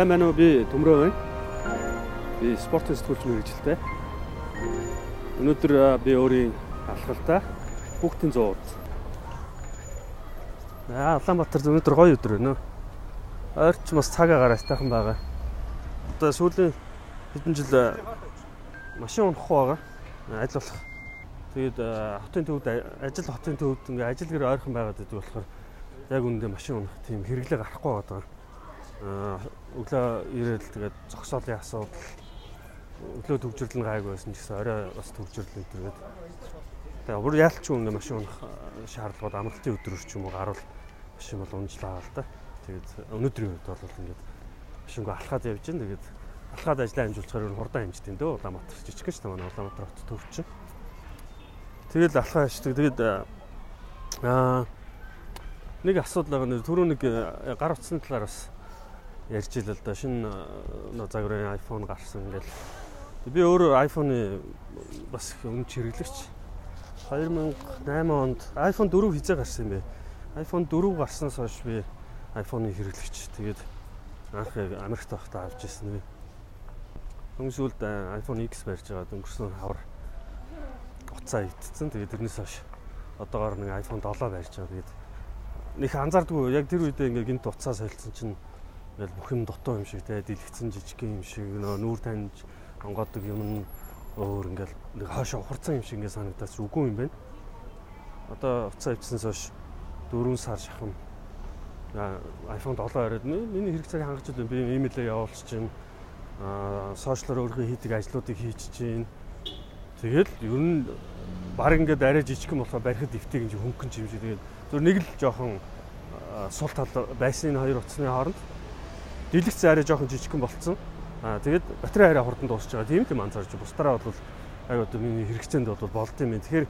Сайн байна уу? Би Төмрөө байна. Би спортын сэтгүүлч мэрэгжилтэй. Өнөөдөр би өөрийн алхалтай хүүхдийн 100 урд. Аа, Улаанбаатар өнөөдөр гоё өдөр байна. Ойрч бас цаг агаар айтайхан байгаа. Одоо сүүлийн хэдэн жил машин унах байгаа. Ажил болох. Тэгээд хотын төвд ажил хотын төвд ингээ ажил гэр ойрхон байгаад байдаг болохоор яг үүндээ машин унах тийм хэрэглээ гарахгүй байгаа өглөө ирээд тэгээд зогсоолын асуудал өглөө төвжирлэн гайг байсан гэсэн орой бас төвжирлэн тэгээд тэгээд бүр яалтч үнэ машин унах шаардлагууд амралтын өдрөөр ч юм уу гарвал машин бол унжлаа л да. Тэгээд өнөөдрийн үед бол ингээд машингаа алхаад явж гин тэгээд алхаад ажиллаа хэмжүүлчихээр нь хурдан хэмждэг дөө Улаанбаатар жижиг гэж тамаа Улаанбаатар хот төвчин. Тэгэл алхаа хашдаг. Тэгээд аа нэг асуудал байгаа нэр түрүү нэг гар утсны талаар бас ярьж ил л да шинэ загварын iPhone гарсан ингээл. Би өөрөө iPhone-ы бас өмнө хэрэглэгч 2008 онд iPhone 4 хизээ гарсан юм бэ? iPhone 4 гарснаас хойш би iPhone-ы хэрэглэгч. Тэгээд анх Америкт байхдаа авч ирсэн нэг Өмнө сүүлд iPhone X барьж байгаа өнгөрсөн хавар уцаа итцэн. Тэгээд тэрнээс хойш одоогоор нэг iPhone 7 барьж байгаа. Тэгээд нэг анзаардгүй. Яг тэр үедээ ингээ гинт уцаа солилцсон чинь Ингээл бүх юм дутуу юм шиг те дэлгэцэн жижиг юм шиг нүүр таньж онгодог юм өөр ингээл нэг хаашаа ухарцсан юм шиг ингээд санагдаж үгүй юм байна. Одоо уцаа ивчснээс хойш 4 сар шахам iPhone 7 ороод миний хэрэг цагийг хангаж байна. Би имэйлээ явуулчих чинь аа сошиалор өөрийнхөө хийдэг ажлуудыг хийж чинь. Тэгэл ер нь баг ингээд арай жижиг юм болохоор барихад дэвтэг юм хөнгөн шиг тэгээд зөв нэг л жоохон сул тал байсны хоёр утасны хооронд дэлгэц арай жоохон жижигхэн болцсон. Аа тэгээд батарей арай хурдан дуусч байгаа. Тийм юм анзаарч бусдараа бол ай одоо миний хэрэгцээнд бол болд юм. Тэгэхээр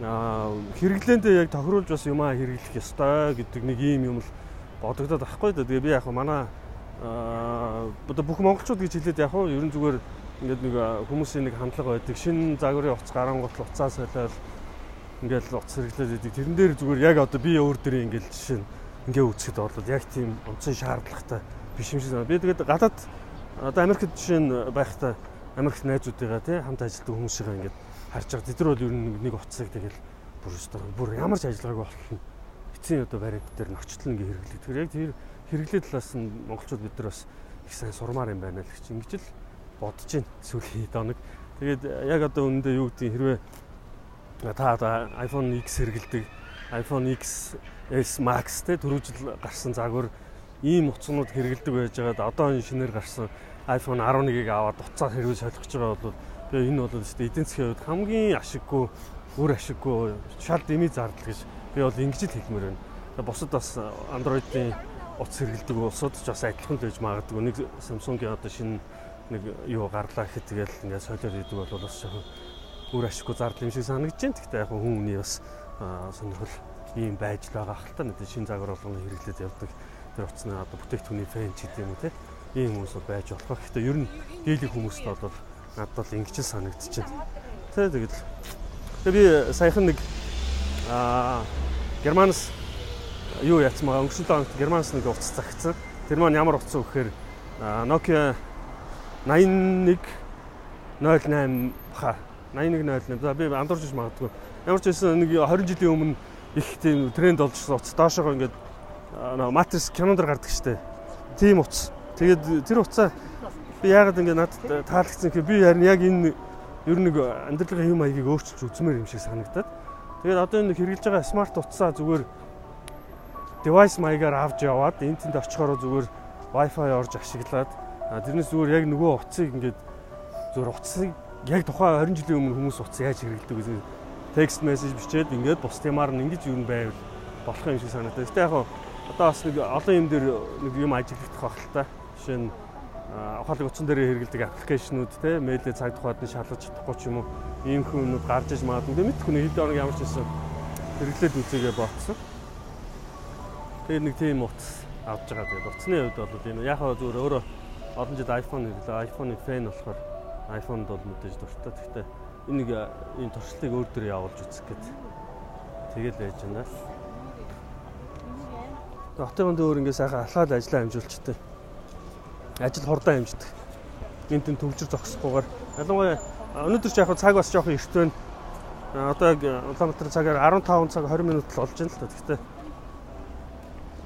аа хэрэглээндээ яг тохируулж бас юмаа хэрэглэх ёстой гэдэг нэг ийм юм л бодогдоод байхгүй да. Тэгээ би яг манай аа одоо бүх монголчууд гэж хэлээд яг нь ерэн зүгээр ингээд нэг хүмүүсийн нэг хандлага байдаг. Шинэ загварын уц гарангуут уцаа солиод ингээд уц хэрэглээд байдаг. Тэрэн дээр зүгээр яг одоо би өөр дөрийн ингээд жишээ нь ингээ үүсгэхэд бол яг тийм онцгой шаардлагатай биш юм шиг байна. Би тэгээд гадаад одоо Америкт жишээ нь байхдаа Америкт найзуудыгаа тий хамт ажилладаг хүмүүсийн ингээд харж байгаа. Тэд нар бол ер нь нэг утсыг тэгэл бүр өстой бүр ямар ч ажиллагаагүй болтол эцсийн одоо бариад дээр ночтол ингээ хэрэглэдэг. Яг тэр хэрэглээ талаас нь монголчууд бид нар бас их сайн сурмаар юм байна л гэж ингэж л бодож байна сүүлийн доног. Тэгээд яг одоо үнэндээ юу гэдэг хэрвээ та одоо iPhone X хэрэглэдэг iPhone X S Max те түрүү жил гарсан загвар ийм утаснууд хэрэгэлдэг байж байгаад одоо энэ шинээр гарсан iPhone 11-ийг аваад уцаа хэрвээ солих гэж байгаа бол би энэ бол өстэй эдийн засгийн хувьд хамгийн ашиггүй үр ашиггүй шал дэмий зардал гэж би бол ингэж л хэлмээр байна. Бусад бас Android-ийн утас хэрэгэлдэг улсууд ч бас адилхан л байж магадгүй. Нэг Samsung-ийн одоо шинэ нэг юу гарлаа гэхэд тэгэл ингээд солиод идэг бол бас үр ашиггүй зардал юм шиг санагдаж байна. Гэхдээ яг хүн хүний бас сонирхол ийм байж байгаа хэл та нэг шин загвар болгоно хэрэглээд явдаг тэр утасны одоо бүтээгдэхүүний фэн ч гэдэг юм уу те? Ийм хүмүүс байж болох. Гэхдээ ер нь дийлэх хүмүүст бол надад бол ингэж санагдчихэв. Тэ тэгэл. Тэгээ би саяхан нэг аа Германс юу яцмаа өнгөрсөн оногт Германс нэг утас загцсан. Тэр маань ямар утас вэ гэхээр Nokia 81 08 баха 8108 за би андуурч магадгүй. Ямар ч байсан нэг 20 жилийн өмнө их тийм тренд болж утас доошоо ингээд матрис кинонд гардаг штэ. Тийм утас. Тэгээд тэр утсаа би яагаад ингээд надад таалагдсан гэхээр би харин яг энэ ер нь амьдралын хэм маягийг өөрчилж үзмээр юм шиг санагдаад. Тэгээд одоо энэ хэрэгжилж байгаа смарт утсаа зүгээр девайс маягаар авч яваад энтэнд очихороо зүгээр Wi-Fi орж ашиглаад тэрнээс зүгээр яг нөгөө утсыг ингээд зүгээр утсыг яг тухайн 20 жилийн өмнө хүмүүс утас яаж хэрэглэдэг гэсэн текст мессеж бичээд ингээд бус юмар нь ингэж юу байвал болох юм шиг санагдав. Гэтэ яг одоо бас нэг олон юм дээр нэг юм ажиглагдах та. Жишээ нь ухаалаг утсан дээр хэрэгэлдэг аппликейшнүүд те мэйлээ цаг тухайд нь шалгаж чадахгүй ч юм уу ийм хүмүүд гарч иж магадгүй мэд хүний хэд орог ямар ч байсан хэрэглээд үзээгээ ботсон. Тэгээд нэг тийм утас авч байгаа. Тэгээд утасны хувьд бол энэ яг хаа зүгээр өөрөө олон жил iPhone хэрэглээ. iPhone-ы фэн болохоор iPhone-д бол мэдээж дуртай. Гэхдээ энийг энэ туршлагыг өөр дөр явуулж үзэх гээд тэгэл байж байна л. Хотын гонд өөр ингээ сайхан алхаад ажиллаа амжуулчтай. ажил хурдан хэмждэг. Энд тэн төгжир зогсохгүйгээр ялангуяа өнөөдөр ч яг цаг бас жоохон эрт байна. Одоо Улаанбаатар цагаар 15 цаг 20 минут л болж байна л та. Гэхдээ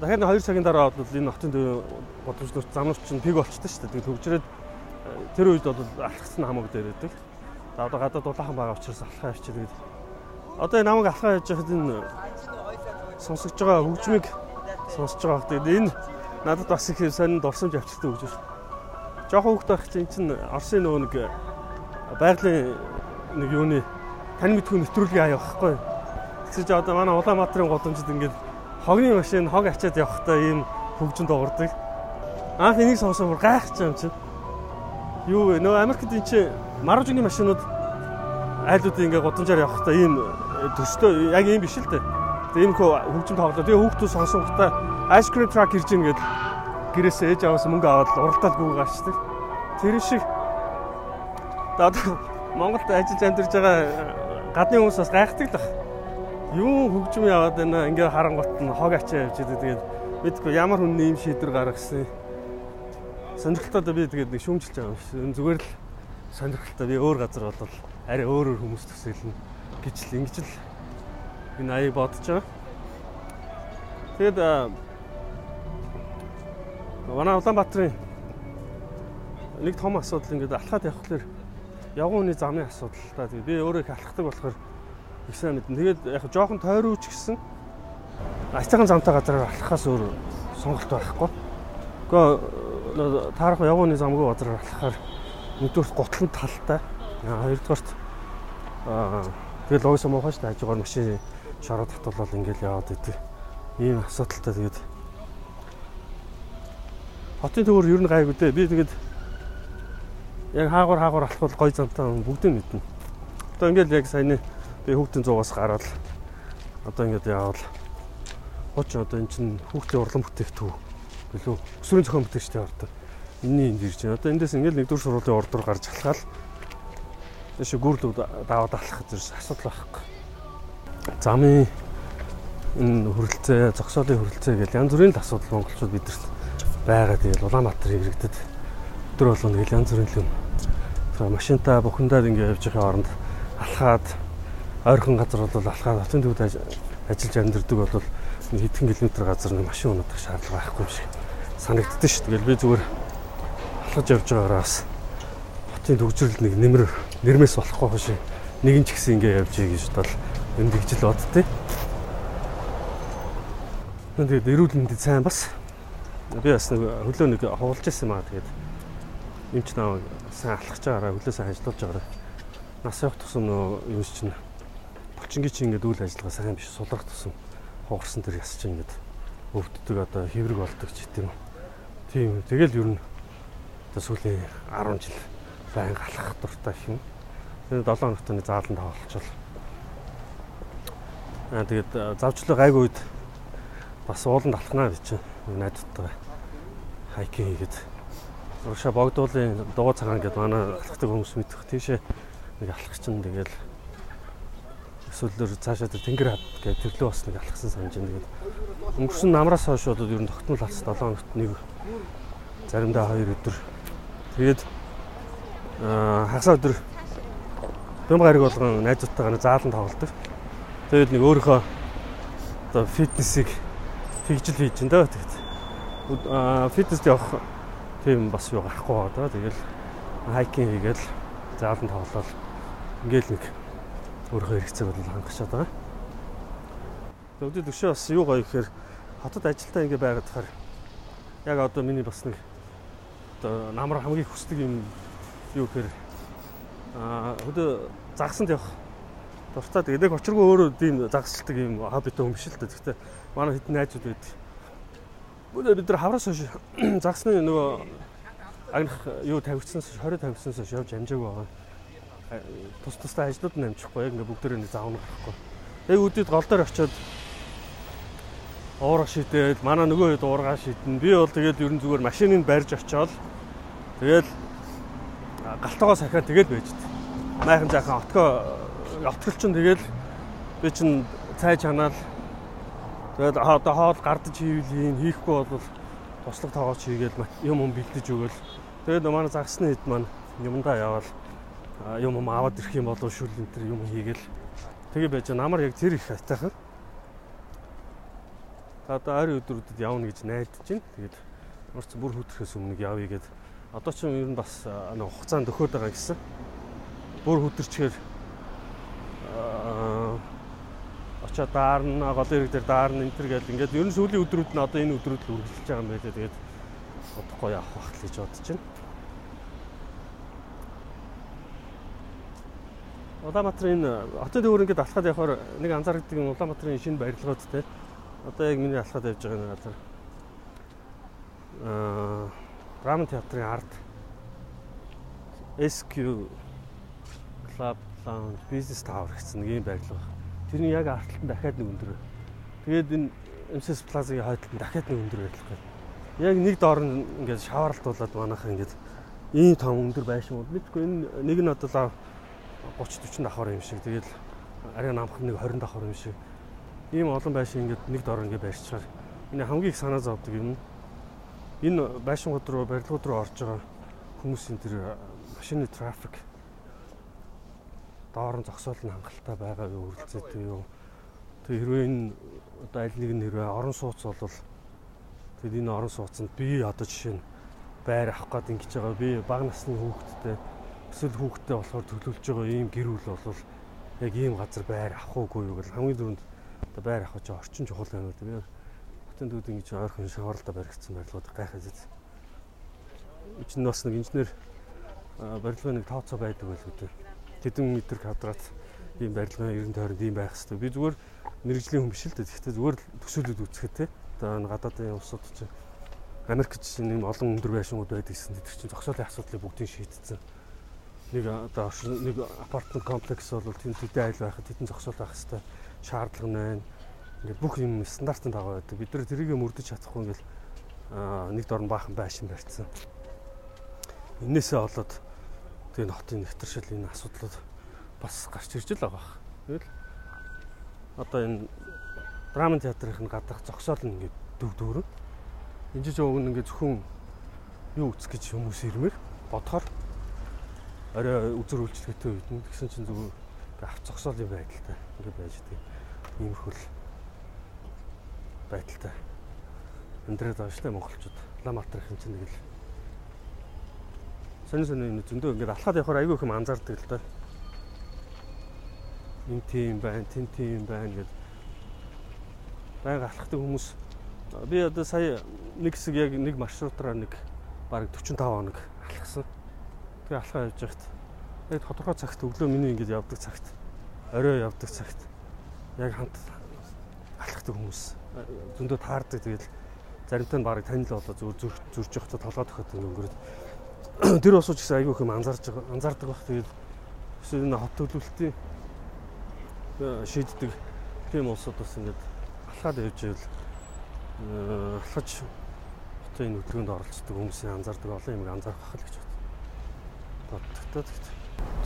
дахиад 2 цагийн дараа бол энэ хотын бодомжлогч замнууч чинь пиг болчтой шүү дээ. Тэгээд төгжрээд тэр үед бол алхацсан хамаг дээр байдаг. За одоо гадаад дулаахан байгаа учраас алхаа явчих тэгээд одоо энэ намайг алхаа яаж яхад энэ сонсогч байгаа хөгжмийг сонсож байгаа. Тэгээд энэ надад бас их сонин дурсамж авчиртай хөгжмөш. Жохон хөвгт байх чинь чинь Оросын нөгөө нэг байгалийн нэг юуны тань мэдхүү нэвтрүүлгийн аяа байхгүй. Тэгсэж одоо манай Улаанбаатарын годомжид ингээд хогны машин хог ачаад явахдаа ийм хөгжин доогордог. Анх энийг сонсоод бүр гайхаж юм чинь. Юу вэ? Нөгөө Америкт энэ чи маружны машинууд айлуудын ингээ годомжаар явахдаа ийм төстэй яг ийм биш л дээ. Тэгээ ийм хөгжим тоглоо. Тэгээ хүүхдүүд сонсонготой ice cream truck ирж ийн гээд гэрээсээ ээж аваас мөнгө аваад уралдаал гүг гарчдаг. Тэр шиг одоо Монголд ажиллаж амьдарч байгаа гадны хүмүүс бас гайхдаг л байна юу хөгжим яваад байна ингээ харангуут нь хог ачаа явж идэг тэгээд мэдгүй ямар хүн ийм шийдвэр гаргасан сонирхолтой би тэгээд нэг шүүмжилж байгаа юм шиг зүгээр л сонирхолтой. Би өөр газар бол арай өөрөөр хүмүүс төсөөлнө. Гэж л ингэж л энэ аяа бодож байгаа. Тэгээд манай Улаанбаатарын нэг том асуудал ингээд алхаад явхлаар явгууны замын асуудал та. Тэгээд би өөрөө их алхахдаг болохоор их сайн мэднэ. Тэгээд яг жоохон тойрооч гэсэн ацтайхан замтай газараар алхахаас өөр сонголт байхгүй. Гэхдээ таарах явгууны замгүй газараар алхахаар нэгдүгээр готлон талтай. Хоёрдугаарт аа тэгээд логос муухай шүү дээ. Хажуугаар машин шороод татвал ингээл яваад идэв. Ийм асуудалтай тэгээд хотын төвөр ер нь гайгүй дээ. Би тэгээд яг хаагур хаагур алхвал гой замтай бүгдийг мэднэ. Одоо ингээл яг саяны Би хүүхдийн зугаас гараад одоо ингэж яваал. Хоч одоо эн чинь хүүхдийн урлан бүтээгдэхүү билүү? Өсвөрийн зохион бүтээгчтэй ордог. Энийн энд ирж байна. Одоо эндээс ингээд нэгдүгээр сургуулийн ордор гарч алхаал. Тэшээ гүрл даваад алхах зэрэг асуудал байхгүй. Замын энэ хөрөлцөө, зогсоолын хөрөлцөө гэж янз бүрийн асуудал монголчууд бидэрт байгаа. Тэгэл Улаанбаатар иргэдэд өдөр болгоно гэж янз бүрийн юм. Машинтаа бухимдаад ингээд явж байгаа оронд алхаад ойрхон газар бол алхаад хотын төвд ажиллаж амьдэрдэг бол хэдхэн километр газар нэг машин унах шаардлага байхгүй юм шиг санагддаг шүү. Тэгэл би зүгээр алхаж явж байгаагаа бас хотын төгжрөл нэг нэмэр нэрмээс болохгүй шиг нэгэн ч гэсэн ингэ явж ий гэж бол энэ дэгжил боддتي. Тэгээд эрүүл мэндэд сайн бас би бас нэг хөлөө нэг ховлж ирсэн маа тэгээд юм ч наа сайн алхаж байгаараа хөлөө сайн ажиллаж байгаараа нас явах тусам нөө юу чинь Булчингийн чи ингээд үйл ажиллагаа сайн биш сулрах тусан хугарсан тэр яс чи ингээд өвддөг одоо хэврэг болдог ч гэдэм. Тийм. Тэгэл ер нь одоо сүүлийн 10 жил байн галах дуртай юм. Тэгээд 7 хоногт нэг заалан тавуулчвал. Аа тэгээд завчлаа гайгүй үед бас ууланд алхнаа гэж чинь найдтайгаа хайкинг хийгээд урагшаа богдуулын дугуй цагаан гэдээ манай алхдаг хүмүүс мэдэх тийшээ нэг алхах чинь тэгэл эсвэл цаашаа тэнгэр хад гэх төрлөө бас нэг алхсан санаж байна. Тэгээд өнгөрсөн намраас хойш бол ер нь тогтмол алс 7 хоногт нэг заримдаа 2 өдөр. Тэгээд аа хагас өдөр бям гариг болгон найзуудтайгаа заалан тоглолдог. Тэгээд нэг өөрийнхөө одоо фитнесийг тэгжил хийж энэ даа тэгэд. Аа фитнест явах тийм бас юу гарахгүй байгаа даа. Тэгэл хайкинг хийгээл заалан тоглоод ингээл нэг өөрөө хэрэгцээг бол хангачаад байгаа. Өвдөд өшөө бас юу гоё гэхээр хотод ажилтаа ингэ байгаад тахаар яг одоо миний бас нэг одоо намар хамгийн хүсдэг юм юу гэхээр аа өдөө загсанд явах дуртай. Тэгээд яг очиргүй өөрөө тийм загсалдаг юм хоббитой юм биш л дээ. Гэхдээ манай хэдэн найзууд байдаг. Бүгд бид нар хавраас хойш загсны нөгөө агнах юу тавигдсанаас 20 тавигдсанаас явж амжаагүй байгаа тус тустай ажлууд нь амжихгүй яг ингээ бүгдээрээ нэг заавна гарахгүй. Яг үдэд гол дээр очиод уурга шидээл манай нөгөө хэд уурга шидэн. Би бол тэгээд ерэн зүгээр машиныг барьж очиод тэгээд галтайгаа сахиад тэгээд байжд. Майхан жаахан отгоо отгол чинь тэгээд би чинь цай чанаал тэгээд одоо хоол гардаж хийвэл юм хийхгүй бол туслах тоогооч хийгээд юм юм бэлдэж өгөөл. Тэгээд манай загсны хэд маань юмдаа яваал юм юм аваад ирэх юм болов шүл энэ төр юм хийгээл тэгээ байж намар яг тэр их хатайхан. Одоо ойрын өдрүүдэд явна гэж найдаж байна. Тэгээд марц бүр хөдөрхөөс өмнө явъя гэд. Одоо ч ер нь бас нэг хугацаанд өгөхөд байгаа гэсэн. Бүр хөдөрчгээр очоод даарна, гол ирэг дээр даарна энэ төр гэл ингээд ер нь сүүлийн өдрүүд нь одоо энэ өдрүүд л үргэлжилж байгаа юм байлээ. Тэгээд удахгүй явах бахт гэж бодож байна. Улаанбаатарын хотын дэвөр ингээд алхаад явахаар нэг анзаардаг юм Улаанбаатарын шинэ барилгууд те. Одоо яг миний алхаад явж байгаа нэг газар. Аа Раман театрын ард SQ Club Lounge Business Tower гэсэн нэг юм байна Тэрний яг артталт нь дахиад нэг өндөр. Тэгээд энэ MSS Plaza-гийн хойдолд дахиад нэг өндөр гэх. Яг нэг доор нь ингээд шаварлтуулаад манайхаа ингээд ийм том өндөр байшин бол мэдгүй энэ нэг нь одоо 30 40 давхар юм шиг. Тэгээд арай намхан нэг 20 давхар юм шиг. Ийм олон байшин ингээд нэг доор ингээд барьчихаар энэ хамгийн их санаа зовдөг юм. Энэ байшингууд руу барилгууд руу орж байгаа хүмүүсийн тэр машины трафик доор нь зогсоол нь хангалттай байгаа юу үргэлжлээд юу. Тэг хэрвээ энэ одоо аль нэг нь хэрвээ орон сууц болвол тэгэд энэ орон сууцанд би одоо жишээ нь байр авах гээд ингэж байгаа би бага насны хүүхэдтэй эсвэл хүүхэдтэй болохоор төлөвлөж байгаа ийм гэр бүл болвол яг ийм газар байр авах уугүй юу гэл хамгийн дөрөнд одоо байр авах чинь орчин чухал юм уу. Хотын дүүд ингэж ойрхон шаварлаа баригдсан байрлууд гайхаж үз. Эцэн бас нэг инженер барилгын нэг тооцоо байдаг байл үү тэдэн метр квадрат ийм барилгын 90 тойронд ийм байх хэрэгтэй. Би зүгээр мэрэгжлийн хүн биш л дээ. Гэхдээ зүгээр төсөөлөд үзэхэд те. Одоо энэ гадаадын улсууд чинь Америк чинь ийм олон өндөр байшингууд байдаг гэсэн. Тэр чинь зогсоолын асуудлыг бүгдийг шийдсэн. Нэг одоо нэг апартмент комплекс бол тэнд төдий айл байхад тэдэн зогсоол байх хэрэгтэй. Шаардлага байна. Ингээд бүх юм стандартын дагуу байдаг. Бид нар тэрийг мөрдөж чадахгүй ингээл нэг дорн баахан байшин барьсан. Иннээсээ болоод Тэгээ хотын нэвтршил энэ асуудлууд бас гарч ирж л байгаа. Тэгэл одоо энэ драмын театрын гадах зогсоол нь ингээд дүг дүүрэн. Энд чинь өг нь ингээд зөвхөн юу үсэх гэж хүмүүс ирмээр бодохоор орой үзэр үйлчлэгтэй үед нь тэгсэн чинь зүгээр авч зогсоолын байдалтай ингээд байж тээ. Иймэрхүүл байдалтай. Өндрээд байгаа шүү дээ монголчууд. Ламатрахын чинь нэг л сонин сонин зөндөө ингээд алхаад явахаар айгүй их юм анзаардаг л да. Энд тийм байна, тэн тийм байна гэд. Байга алхахдаг хүмүүс би одоо сая нэг хэсэг яг нэг маршрутаараа нэг бараг 45 хоног алхсан. Тэгээ алхаа явж байхад яг тодорхой цагт өглөө миний ингээд явдаг цагт орой явдаг цагт яг хамт алхахдаг хүмүүс зөндөө таардаг. Тэгэл заримтай нь барыг танил болоо зүр зүрж явахдаа толгой тохиод өнгөрөд тэр босууч гэсэн айгүй хэм анзаарч анзаардаг баг тэгээд эсвэл энэ хот төлөвлөлтийн шийддэг тийм улсууд бас ингээд алхаад явж байвал алхаж хотын хөдөлгөөнд оролцдог хүмүүсийн анзаардаг олон юм анзаарах хэл гэж боддог. Та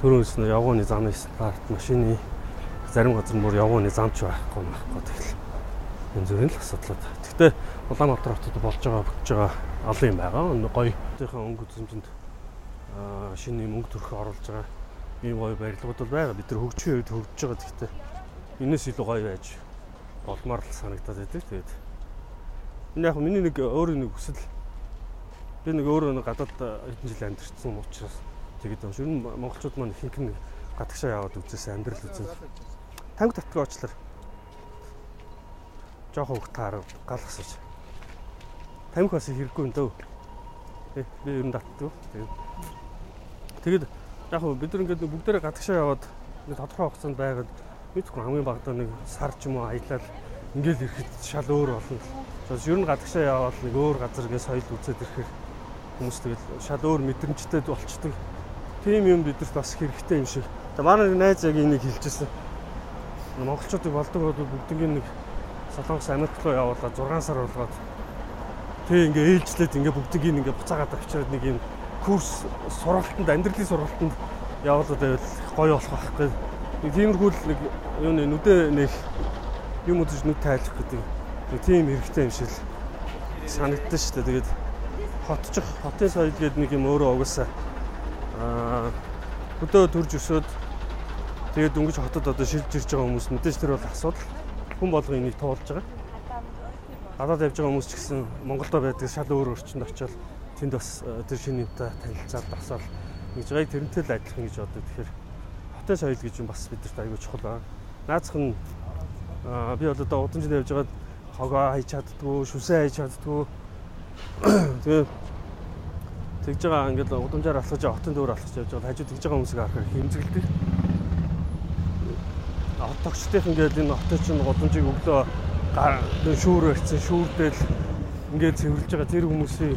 төрөөс нь явгооны зам старт машины зарим газар мөр явгооны замч байхгүй байхгүй тэгэл энэ зөвхөн л асуудлууд. Гэхдээ Улаанбаатар хотод болж байгаа бүтж байгаа олон юм байгаа. Гоё. Өөрийнхөө өнгө үзэмжинд шинэ мөнгө төрөх оруулж байгаа ийм гоё барилгууд бол байгаа. Бид нар хөгжихийн үед хөгжиж байгаа гэхдээ энэс илүү гоё байж болмоор л санагдаад байдаг. Тэгээд энэ яг миний нэг өөр нэг хүсэл би нэг өөрөө нэг гадаад хэдэн жил амьдэрсэн учраас тэгээд юм. Ер нь монголчууд маань ихэнх нь гадагшаа яваад үзээс амьдрал үзэн. Танг татгаа очлоо. Жохон хөвгт харав гал асууж. Тамхи бас хэрэггүй юм дөө. Би ер нь татдаг. Тэгээд яг хөө бид нар ингээд бүгдээрээ гадагшаа яваад нэг тодорхой хугацаанд байгаад мэдгүй хамгийн багадаа нэг сар ч юм уу аялал ингээд ирэхэд шал өөр болно. Тэгэхээр ер нь гадагшаа яваад нэг өөр газар гээ соёл үзээд ирэхээр хүмүүс тэгэл шал өөр мэдрэмжтэй болчдөг. Тийм юм бидэрт бас хэрэгтэй юм шиг. Тэгээ манай найз яг энийг хэлчихсэн. Монголчуудыг болдог бол бүгднийг нэг Солонгос Америк руу явуулаад 6 сар болгоод тэг ингээ ээлжлээд ингээ бүгдийг ингээ буцаагаад авчираад нэг юм курс сургалтанд амьдралын сургалтанд явуулаад байвал гоё болох байхгүй. Нэг тиймэрхүү л нэг юуны нүдэ нэг юм үзэж нүд тайлах гэдэг нэг тийм хэрэгтэй юм шиг санагдсан шүү дээ. Тэгээд хотчих хотын соёл гэдэг нэг юм өөрөө угаасаа аа өдөө төрж өсөөд тэгээд дөнгөж хотод одоо шилж ирж байгаа хүмүүс мэдээж тэр бол асуудал хүн болгон энийг туулж байгаа. Гадаад явж байгаа хүмүүс ч гэсэн Монголдо байдаг шал өөр орчинд очиод тэнд бас тэр шинэ юмтай танилцаад басаал ингэж гай тэрнтэй л адилхан гэж боддог. Тэгэхээр хотын соёл гэж юм бас бидэрт аягүй чухал байна. Наацх нь би бол одоо удамжинд явж байгаад хогоо хайж чаддгүй, шүсээ хайж чаддгүй. Тэгээ тэгж байгаа ингээд удамжаар алхаж хотын дөөр алхаж явж байгаа хажууд тэгж байгаа хүмүүсийг харахаар хэмзгэлдэг. Хот тогчдын ингээд энэ хотын чинь удамжийг өглөө шүүр барьсан шүүрдэл ингээд цэвэрлж байгаа тэр хүмүүсийн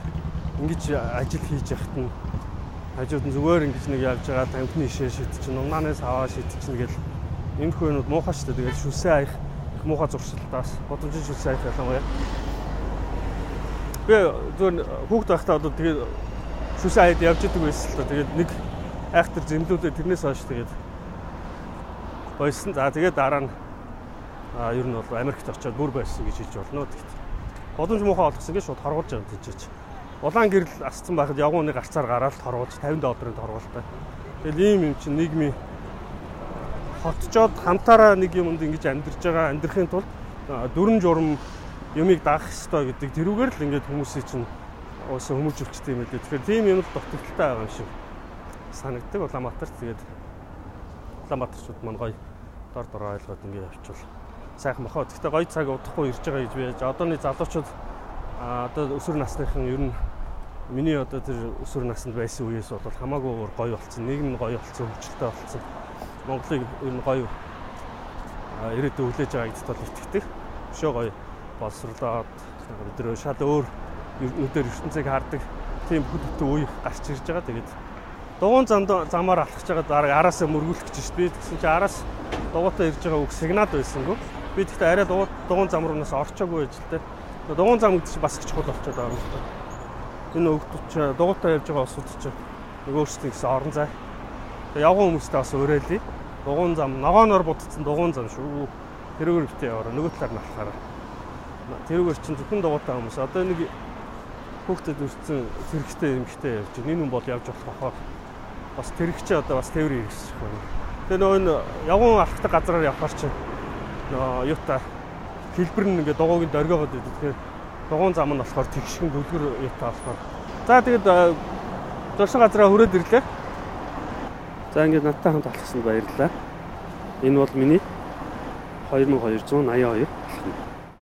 ингэж ажил хийж яхад нь хажууд нь зүгээр ингэж нэг явж байгаа тамхины ишээ шийд чинь унаанаас аваа шийд чинь гэл энэ хөнүүд муухай шүү дээ. Тэгээд шүсээ аях их муухай зуршилтаас бодомжийн шүсээ аях ялангуяа. Би зөв хүүхд байхдаа одоо тэгээд шүсээ аяд явж идэг байсан л та. Тэгээд нэг айхтар зэмлүүлээ тэрнээс хойш тэгээд бойсон. За тэгээд дараа нь ер нь бол Америкт очиод бүр байсан гэж хэлж болно. Тэгт. Бодомж муухай олгосон гэж шууд хоргуулж байгаа тийчээч. Улаан гэрэл асцсан байхад явгууны гарцаар гараад хоргуулж 50 долларын торгуултай. Тэгэл ийм юм чинь нийгмийн хотчоод хамтаараа нэг юмд ингэж амьдарч байгаа амьдрахын тулд дүрм журм юмыг даах ёстой гэдэг тэрүүгээр л ингээд хүмүүсийн чинь уусан хүмүүжүүлчтэй юм лээ. Тэгэхээр тийм юм л дутагдaltaй байгаа юм шиг санагддаг Улаанбаатарт. Тэгээд Улаанбаатарчууд маань гоё дор дор ойлгоод ингээд явчихвал сайхан бохоо. Гэхдээ гоё цаг удахгүй ирж байгаа гэж би яаж одооны залуучууд одоо өсвөр насныхан ер нь миний одоо тэр өсвөр наснд байсан үеэс бол хамаагүй гоё болсон. Нийгэм гоё болсон, хөгжилтэй болсон Монголыг ер нь гоё ирээдүйн хүлээж байгаа гэдэгт бол итгэдэг. Өшөө гоё боловсруулаад өдрөө шал өөр өдөр ертөнцийг хардаг тийм хөдөлтөй үе гарч ирж байгаа. Тэгээд дугуун замд замаар алхаж байгаа дараа араасаа мөргүүлэх гэж шүү дээ. Тэгсэн чинь араас дугуйтаа ирж байгаа үг сигнал байсангүй. Би тэгтээ арай дугуун зам руунаас орчоогүй байж л дээ. Дугуун зам гэдэг чинь бас их чухал болчиход байгаа юм байна. Энэ өгдөч дугуйтаа явж байгаа усуд чинь нөгөө өөрсдийн гэсэн орон зай Тэгээ явган хүмүүстэй бас уриалъя. Дугуун зам, ногооноор будцсан дугуун зам шүү. Тэрүүгээр битээ яваараа нөгөө талаар нь алхахаараа. Тэрүүгээр чинь зөвхөн дугуйтай хүмүүс. Одоо нэг хүүхдэд үрцэн тэрэгтэй эмхтэй явж байна. Энэ хүн бол явж болох бахаа. Бас тэрэгчээ одоо бас тээвэр хэрэгсэх байна. Тэгээ нөгөө явган алхахдаг газараар явхаар чинь нөгөө юута хэлбэр нь ингээд дугуйгийн дөргиогод идэв. Тэгэхээр дугуун зам нь болохоор тэгшгэн гүлгэр юута болохоор. За тэгээд зорсон газараа хүрээд ирлээ. За ингээд надтай хамт алхсанд баярлалаа. Энэ бол миний 2282 алхам.